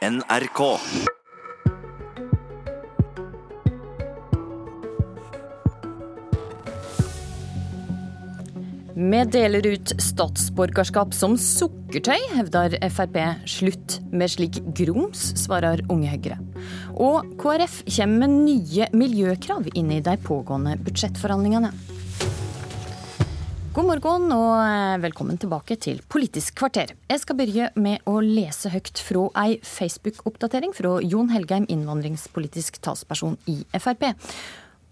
NRK. Vi deler ut statsborgerskap som sukkertøy, hevder Frp. Slutt med slik grums, svarer Unge Høyre. Og KrF kommer med nye miljøkrav inn i de pågående budsjettforhandlingene. God morgen og eh, velkommen tilbake til Politisk kvarter. Jeg skal begynne med å lese høyt fra ei Facebook-oppdatering fra Jon Helgheim, innvandringspolitisk talsperson i Frp.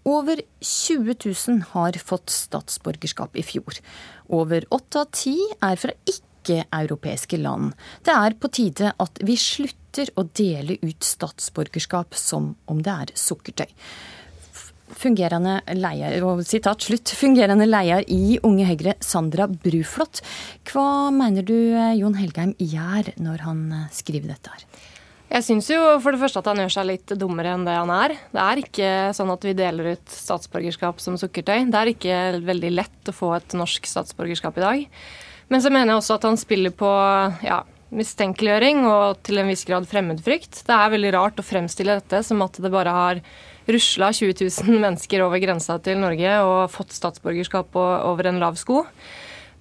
Over 20 000 har fått statsborgerskap i fjor. Over åtte av ti er fra ikke-europeiske land. Det er på tide at vi slutter å dele ut statsborgerskap som om det er sukkertøy. Fungerende leier, sitat slutt, fungerende leier i Unge Høyre, Sandra Bruflot. Hva mener du Jon Helgheim gjør når han skriver dette her? Jeg syns jo for det første at han gjør seg litt dummere enn det han er. Det er ikke sånn at vi deler ut statsborgerskap som sukkertøy. Det er ikke veldig lett å få et norsk statsborgerskap i dag. Men så mener jeg også at han spiller på ja, mistenkeliggjøring og til en viss grad fremmedfrykt. Det er veldig rart å fremstille dette som at det bare har rusla 20 000 mennesker over grensa til Norge og fått statsborgerskap over en lav sko.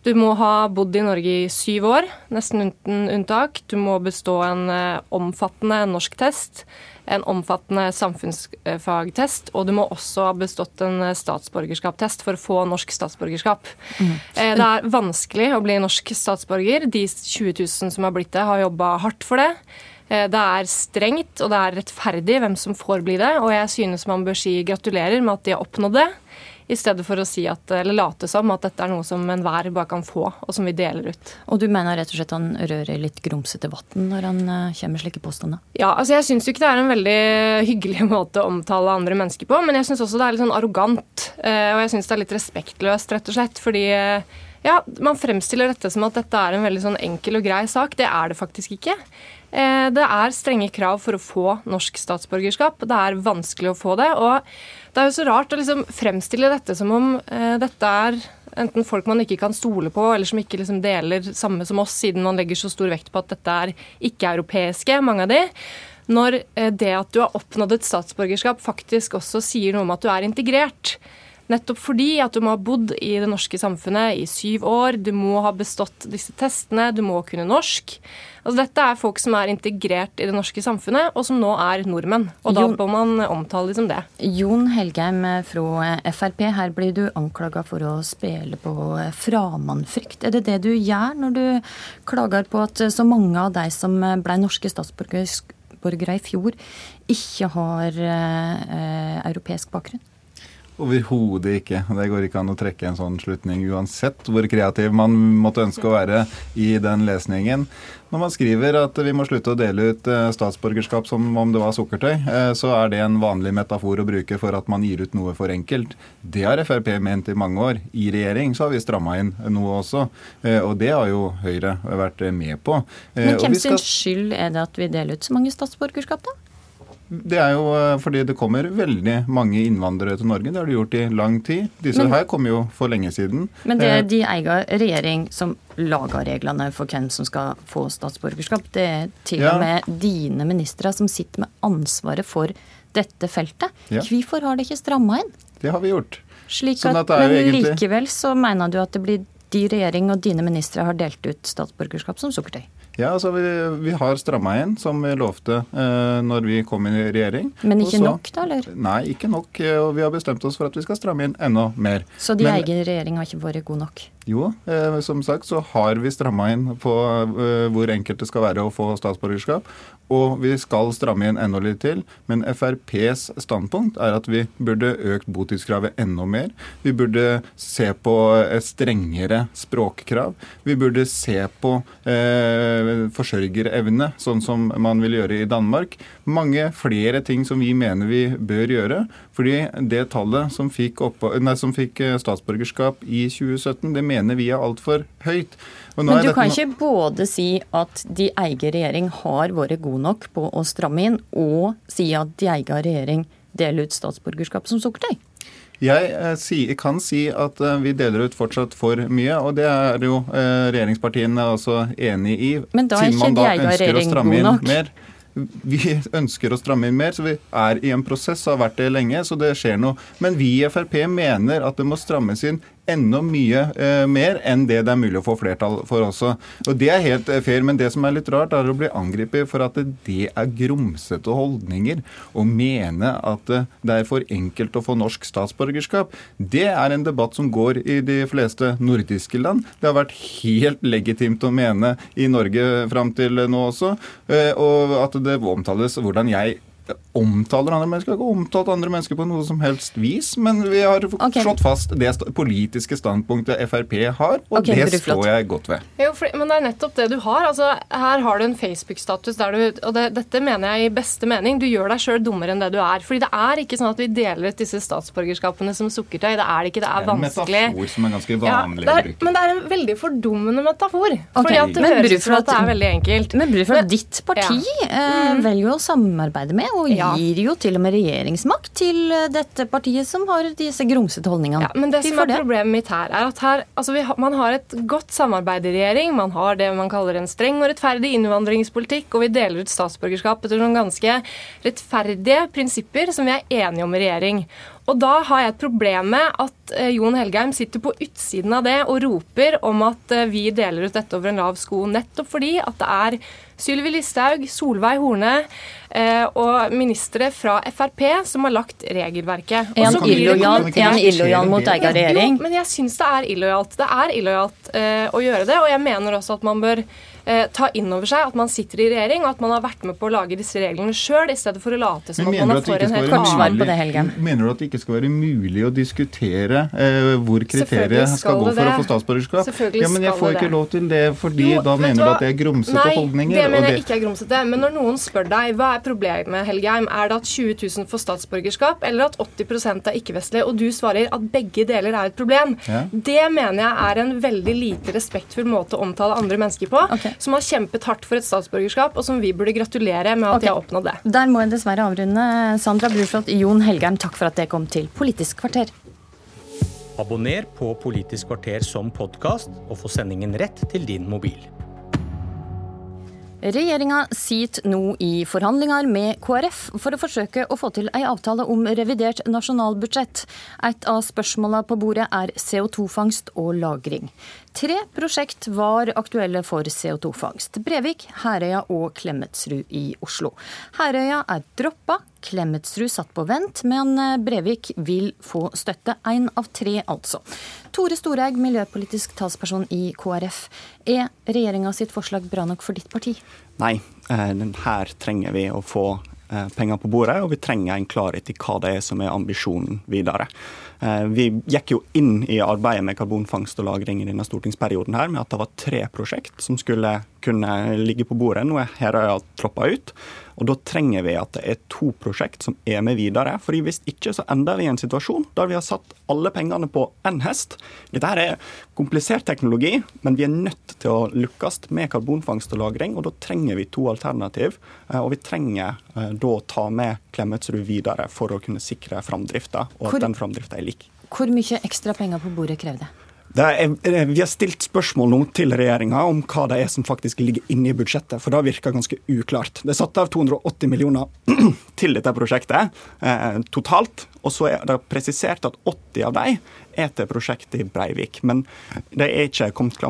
Du må ha bodd i Norge i syv år, nesten uten unntak. Du må bestå en eh, omfattende norsktest, en omfattende samfunnsfagtest, og du må også ha bestått en eh, statsborgerskapstest for å få norsk statsborgerskap. Mm. Eh, det er vanskelig å bli norsk statsborger. De 20 000 som har blitt det, har jobba hardt for det. Det er strengt og det er rettferdig hvem som får bli det, og jeg synes man bør si gratulerer med at de har oppnådd det i stedet for å si at, eller late som at dette er noe som enhver bare kan få, og som vi deler ut. Og du mener rett og slett han rører litt grumsete vann når han eh, kommer med slike påstander? Ja, altså jeg syns jo ikke det er en veldig hyggelig måte å omtale andre mennesker på, men jeg syns også det er litt sånn arrogant. Eh, og jeg syns det er litt respektløst, rett og slett. fordi eh, ja, Man fremstiller dette som at dette er en veldig sånn enkel og grei sak. Det er det faktisk ikke. Det er strenge krav for å få norsk statsborgerskap. Det er vanskelig å få det. og det er jo så rart å liksom fremstille dette som om eh, dette er enten folk man ikke kan stole på, eller som ikke liksom deler samme som oss, siden man legger så stor vekt på at dette er ikke-europeiske, mange av de. Når eh, det at du har oppnådd et statsborgerskap faktisk også sier noe om at du er integrert. Nettopp fordi at du må ha bodd i det norske samfunnet i syv år, du må ha bestått disse testene, du må kunne norsk. Altså Dette er folk som er integrert i det norske samfunnet, og som nå er nordmenn. Og da må man omtale dem som det. Jon Helgheim fra Frp, her blir du anklaga for å spille på framannfrykt. Er det det du gjør når du klager på at så mange av de som ble norske statsborgere i fjor, ikke har eh, europeisk bakgrunn? Overhodet ikke. Det går ikke an å trekke en sånn slutning uansett hvor kreativ man måtte ønske å være i den lesningen. Når man skriver at vi må slutte å dele ut eh, statsborgerskap som om det var sukkertøy, eh, så er det en vanlig metafor å bruke for at man gir ut noe for enkelt. Det har Frp ment i mange år. I regjering så har vi stramma inn noe også, eh, og det har jo Høyre vært med på. Men hvem sin skyld er det at vi deler ut så mange statsborgerskap, da? Det er jo eh, fordi det kommer veldig mange innvandrere til Norge. Det har det gjort i lang tid. Disse men, her kom jo for lenge siden. Men det er eh, de egen regjering som lager reglene for hvem som skal få statsborgerskap. Det er til ja. og med dine ministre som sitter med ansvaret for dette feltet. Ja. Hvorfor har det ikke stramma inn? Det har vi gjort. Slik sånn at, men egentlig... likevel så mener du at det blir de regjering og dine ministre har delt ut statsborgerskap som sukkertøy? Ja, altså vi, vi har stramma inn, som vi lovte eh, når vi kom inn i regjering. Men ikke så, nok, da? eller? Nei, ikke nok. Eh, og vi har bestemt oss for at vi skal stramme inn enda mer. Så de egen regjering har ikke vært god nok? Jo, eh, som sagt så har vi stramma inn på eh, hvor enkelt det skal være å få statsborgerskap. Og vi skal stramme inn enda litt til. Men FrPs standpunkt er at vi burde økt botidskravet enda mer. Vi burde se på strengere språkkrav. Vi burde se på eh, forsørgerevne, sånn som man vil gjøre i Danmark. Mange flere ting som vi mener vi bør gjøre. Fordi det tallet som fikk, nei, som fikk eh, statsborgerskap i 2017, det mener vi er altfor høyt. Men du kan ikke både si at de egen regjering har vært god nok på å stramme inn, og si at de egen regjering deler ut statsborgerskap som sukkertøy? Jeg eh, kan si at eh, vi deler ut fortsatt for mye, og det er jo regjeringspartiene også enig i. Men da er ikke de egen regjering god nok? Mer. Vi ønsker å stramme inn mer, så vi er i en prosess og har vært det lenge, så det skjer noe. Men vi i Frp mener at det må strammes inn enda mye eh, mer enn det det er mulig å få flertall for også. Og Det er helt eh, fair, men det som er litt rart, er å bli angrepet for at det er grumsete holdninger å mene at eh, det er for enkelt å få norsk statsborgerskap. Det er en debatt som går i de fleste nordiske land. Det har vært helt legitimt å mene i Norge fram til nå også. Eh, og at det omtales hvordan jeg omtaler andre mennesker. Jeg har ikke omtalt andre mennesker på noe som helst vis, men vi har okay. slått fast det politiske standpunktet Frp har, og okay, det står jeg godt ved. Jo, for, men det er nettopp det du har. Altså, her har du en Facebook-status der du Og det, dette mener jeg i beste mening. Du gjør deg sjøl dummere enn det du er. Fordi det er ikke sånn at vi deler ut disse statsborgerskapene som sukkertøy. Det er det ikke. Det er, vanskelig. Det er en metafor som er ganske vanlig ja, er, Men det er en veldig fordummende metafor. Okay. Fordi at det men høres ut som at det er veldig enkelt. Men Bruflot, ditt parti ja. eh, mm. velger å samarbeide med og ja. gir jo til og med regjeringsmakt til eh, dette partiet som har disse grumsete holdningene. Ja, men det som er det. problemet mitt her, er at her, altså vi, man har et godt samarbeid i regjering. Man har det man kaller en streng og rettferdig innvandringspolitikk, og vi deler ut statsborgerskap etter noen ganske rettferdige prinsipper som vi er enige om i regjering. Og da har jeg et problem med at eh, Jon Helgheim sitter på utsiden av det og roper om at eh, vi deler ut dette over en lav sko, nettopp fordi at det er Sylvi Listhaug, Solveig Horne eh, og ministre fra Frp som har lagt regelverket. En illojal mot egen regjering? Jo, men jeg syns det er illojalt. Det er illojalt eh, å gjøre det, og jeg mener også at man bør eh, ta inn over seg at man sitter i regjering, og at man har vært med på å lage disse reglene sjøl, i stedet for å late som at man er for en helt annen på det, Helgen. Mener du at det ikke skal være mulig å diskutere eh, hvor kriteriet skal, skal gå for det. å få statsborgerskap? Ja, men jeg får ikke lov til det, fordi jo, da mener du at det er grumsete Nei, holdninger. Nei, det mener jeg ikke er grumsete. Men når noen spør deg hva er problemet, Helgheim, er det at 20 000 får statsborgerskap, eller at 80% er ikke-vestlige, og du svarer at begge deler er et problem, ja. det mener jeg er en veldig lite respektfull måte å omtale andre mennesker på. Okay som har kjempet hardt for et statsborgerskap, og som vi burde gratulere med at okay. de har oppnådd det. Der må jeg dessverre avrunde. Sandra Bruflot, Jon Helgheim, takk for at det kom til Politisk kvarter. Abonner på Politisk kvarter som podkast, og få sendingen rett til din mobil. Regjeringa sitter nå i forhandlinger med KrF for å forsøke å få til ei avtale om revidert nasjonalbudsjett. Et av spørsmåla på bordet er CO2-fangst og -lagring. Tre prosjekt var aktuelle for CO2-fangst. Brevik, Herøya og Klemetsrud i Oslo. Herøya er droppa, Klemetsrud satt på vent, men Brevik vil få støtte. Én av tre, altså. Tore Storeig, miljøpolitisk talsperson i KrF. Er regjeringa sitt forslag bra nok for ditt parti? Nei, eh, her trenger vi å få eh, penger på bordet, og vi trenger en klarhet i hva det er som er ambisjonen videre. Eh, vi gikk jo inn i arbeidet med karbonfangst og -lagring i denne stortingsperioden her med at det var tre prosjekt som skulle kunne ligge på bordet. Nå er Herøya troppa ut. Og Da trenger vi at det er to prosjekt som er med videre. fordi Hvis ikke så ender vi i en situasjon der vi har satt alle pengene på én hest. Dette her er komplisert teknologi, men vi er nødt til å lykkes med karbonfangst og -lagring. og Da trenger vi to alternativ. Eh, og vi trenger eh, da å ta med Klemetsrud videre for å kunne sikre framdrifta, og at den framdrifta er lik. Hvor mye ekstra penger på bordet krever det? Er, vi har stilt spørsmål nå til regjeringa om hva det er som faktisk ligger inne i budsjettet, for det virker ganske uklart. Det er satt av 280 millioner til dette prosjektet eh, totalt. Og så er det presisert at 80 av dem er til prosjektet i Breivik. Men det er ikke kommet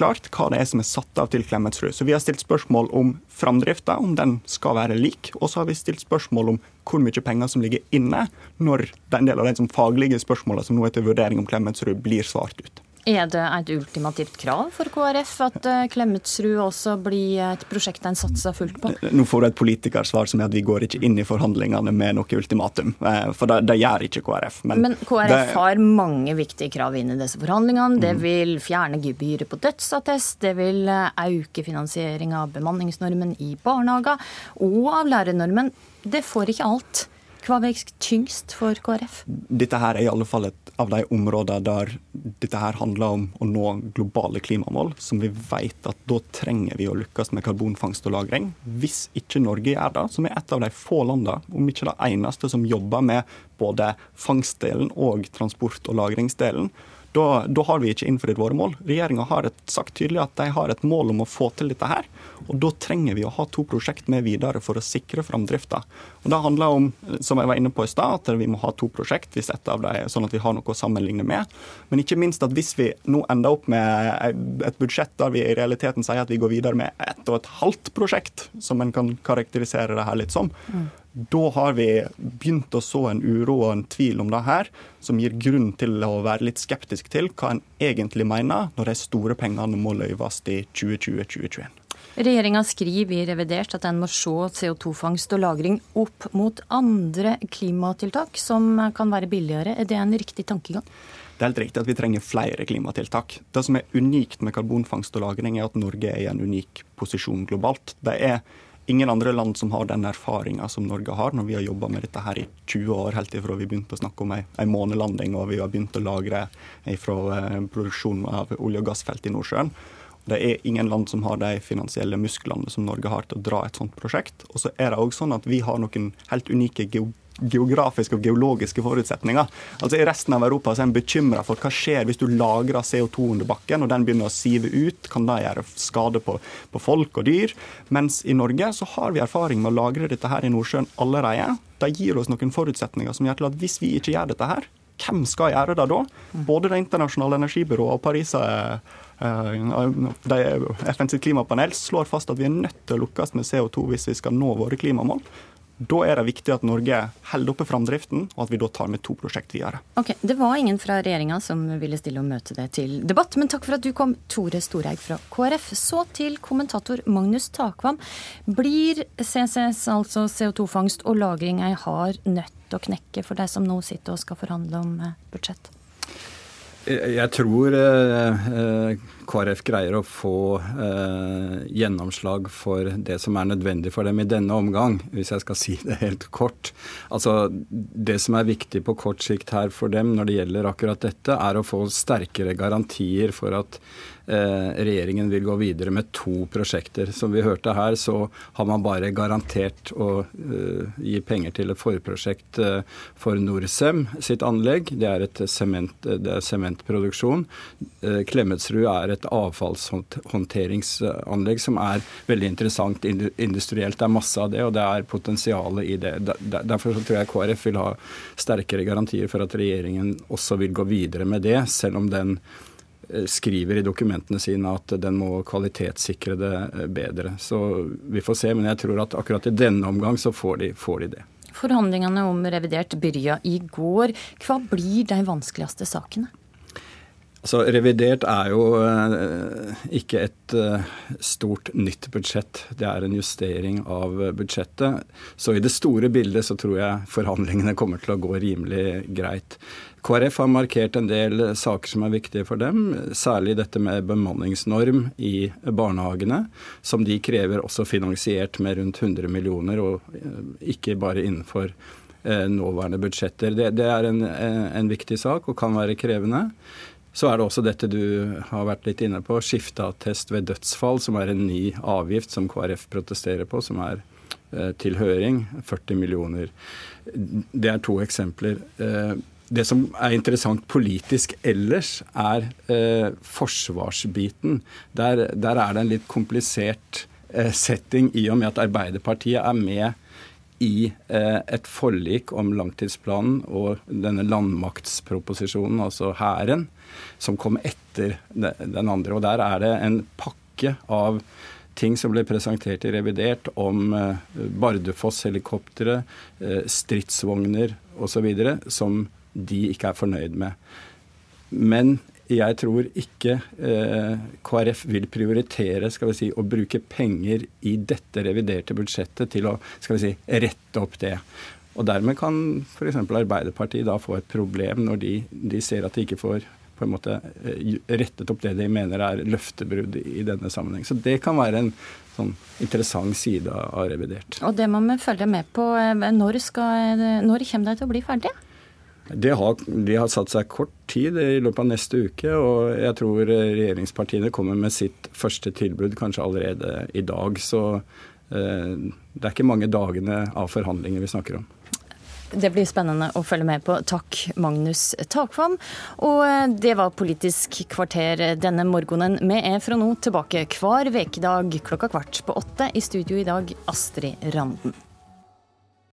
klart hva det er som er satt av til Klemetsrud. Så vi har stilt spørsmål om framdrifta, om den skal være lik. Og så har vi stilt spørsmål om hvor mye penger som ligger inne, når den del av de faglige spørsmålene som nå er til vurdering om Klemetsrud, blir svart ut. Er det et ultimativt krav for KrF at eh, Klemetsrud også blir et prosjekt en satser fullt på? Nå får du et politikersvar som er at vi går ikke inn i forhandlingene med noe ultimatum. Eh, for det, det gjør ikke KrF. Men, Men KrF det... har mange viktige krav inn i disse forhandlingene. Det mm. vil fjerne gebyret på dødsattest, det vil eh, øke finansiering av bemanningsnormen i barnehager og av lærernormen. Det får ikke alt. Hva veier tyngst for KrF? Dette her er i alle fall et av de områdene der dette her handler om å nå globale klimamål, som vi vet at da trenger vi å lykkes med karbonfangst og -lagring. Hvis ikke Norge gjør det, som er et av de få landene, om ikke det eneste, som jobber med både fangstdelen og transport- og lagringsdelen, da, da har vi ikke innfridd våre mål. Regjeringa har et, sagt tydelig at de har et mål om å få til dette her. Og da trenger vi å ha to prosjekt med videre for å sikre framdrifta. Og det handler om, som jeg var inne på i stad, at vi må ha to prosjekt hvis et av dem, sånn at vi har noe å sammenligne med. Men ikke minst at hvis vi nå ender opp med et budsjett der vi i realiteten sier at vi går videre med ett og et halvt prosjekt, som en kan karakterisere det her litt som, mm. Da har vi begynt å så en uro og en tvil om det her, som gir grunn til å være litt skeptisk til hva en egentlig mener når de store pengene må løyves i 2020-2021. Regjeringa skriver i revidert at en må se CO2-fangst og -lagring opp mot andre klimatiltak som kan være billigere. Er det en riktig tankegang? Det er helt riktig at vi trenger flere klimatiltak. Det som er unikt med karbonfangst og -lagring, er at Norge er i en unik posisjon globalt. Det er ingen andre land som har den erfaringa som Norge har, når vi har jobba med dette her i 20 år, helt ifra vi begynte å snakke om ei, ei månelanding og vi har begynt å lagre fra eh, produksjon av olje- og gassfelt i Nordsjøen. Det er ingen land som har de finansielle musklene som Norge har til å dra et sånt prosjekt. Og så er det òg sånn at vi har noen helt unike geografiske og geologiske forutsetninger. Altså I resten av Europa så er en bekymra for hva skjer hvis du lagrer CO2 under bakken og den begynner å sive ut. Kan det gjøre skade på, på, folk og dyr? Mens i Norge så har vi erfaring med å lagre dette her i Nordsjøen allerede. Det gir oss noen forutsetninger som gjør til at hvis vi ikke gjør dette her, hvem skal gjøre det da? Både Det internasjonale energibyrået og Paris eh, FNs klimapanel slår fast at vi er nødt til å lukkes med CO2 hvis vi skal nå våre klimamål. Da er det viktig at Norge holder oppe framdriften, og at vi da tar med to prosjekt videre. Ok, Det var ingen fra regjeringa som ville stille og møte det til debatt, men takk for at du kom, Tore Storeig fra KrF. Så til kommentator Magnus Takvam. Blir CCS, altså CO2-fangst og -lagring, ei hard nøtt å knekke for deg som nå sitter og skal forhandle om eh, budsjett? Jeg tror eh, eh, KrF greier å få eh, gjennomslag for det som er nødvendig for dem i denne omgang, hvis jeg skal si det helt kort. Altså, Det som er viktig på kort sikt her for dem når det gjelder akkurat dette, er å få sterkere garantier for at Eh, regjeringen vil gå videre med to prosjekter. Som vi hørte her, så har man bare garantert å uh, gi penger til et forprosjekt uh, for Norcem sitt anlegg. Det er et sementproduksjon. Uh, Klemetsrud er et avfallshåndteringsanlegg som er veldig interessant industrielt. Det er masse av det, og det er potensialet i det. Derfor tror jeg KrF vil ha sterkere garantier for at regjeringen også vil gå videre med det, selv om den Eh, skriver i dokumentene sine at den må kvalitetssikre det eh, bedre. Så vi får se, men jeg tror at akkurat i denne omgang så får de, får de det. Forhandlingene om revidert begynte i går. Hva blir de vanskeligste sakene? Altså, revidert er jo eh, ikke et eh, stort nytt budsjett. Det er en justering av budsjettet. Så i det store bildet så tror jeg forhandlingene kommer til å gå rimelig greit. KrF har markert en del saker som er viktige for dem, særlig dette med bemanningsnorm i barnehagene, som de krever også finansiert med rundt 100 millioner, og eh, ikke bare innenfor nåværende budsjetter. Det, det er en, en, viktig sak og kan være krevende. Så er det også dette du har vært litt inne på, skifteattest ved dødsfall, som er en ny avgift som KrF protesterer på, som er til høring. 40 millioner. Det er to eksempler det som er interessant politisk ellers, er eh, forsvarsbiten. Der, der, er det en litt komplisert eh, setting i og med at Arbeiderpartiet er med i eh, et forlik om langtidsplanen og denne landmaktsproposisjonen, altså Hæren, som kom etter den andre. Og der er det en pakke av ting som ble presentert i revidert om eh, Bardufoss-helikoptre, eh, stridsvogner osv., som de ikke er fornøyd med. Men jeg tror ikke eh, KrF vil prioritere skal vi si, å bruke penger i dette reviderte budsjettet til å skal vi si, rette opp det. Og Dermed kan f.eks. Arbeiderpartiet da få et problem når de, de, ser at de ikke får på en måte eh, rettet opp det de mener er løftebrudd i denne sammenheng. Så det kan være en sånn interessant side av revidert. Og det må vi følge med på. Eh, når, skal, når kommer de til å bli ferdige? Har, de har satt seg kort tid i løpet av neste uke, og jeg tror regjeringspartiene kommer med sitt første tilbud kanskje allerede i dag. Så eh, det er ikke mange dagene av forhandlinger vi snakker om. Det blir spennende å følge med på. Takk, Magnus Takvam. Og eh, det var Politisk kvarter denne morgenen. Vi er fra nå tilbake hver vekedag klokka kvart på åtte. I studio i dag, Astrid Randen.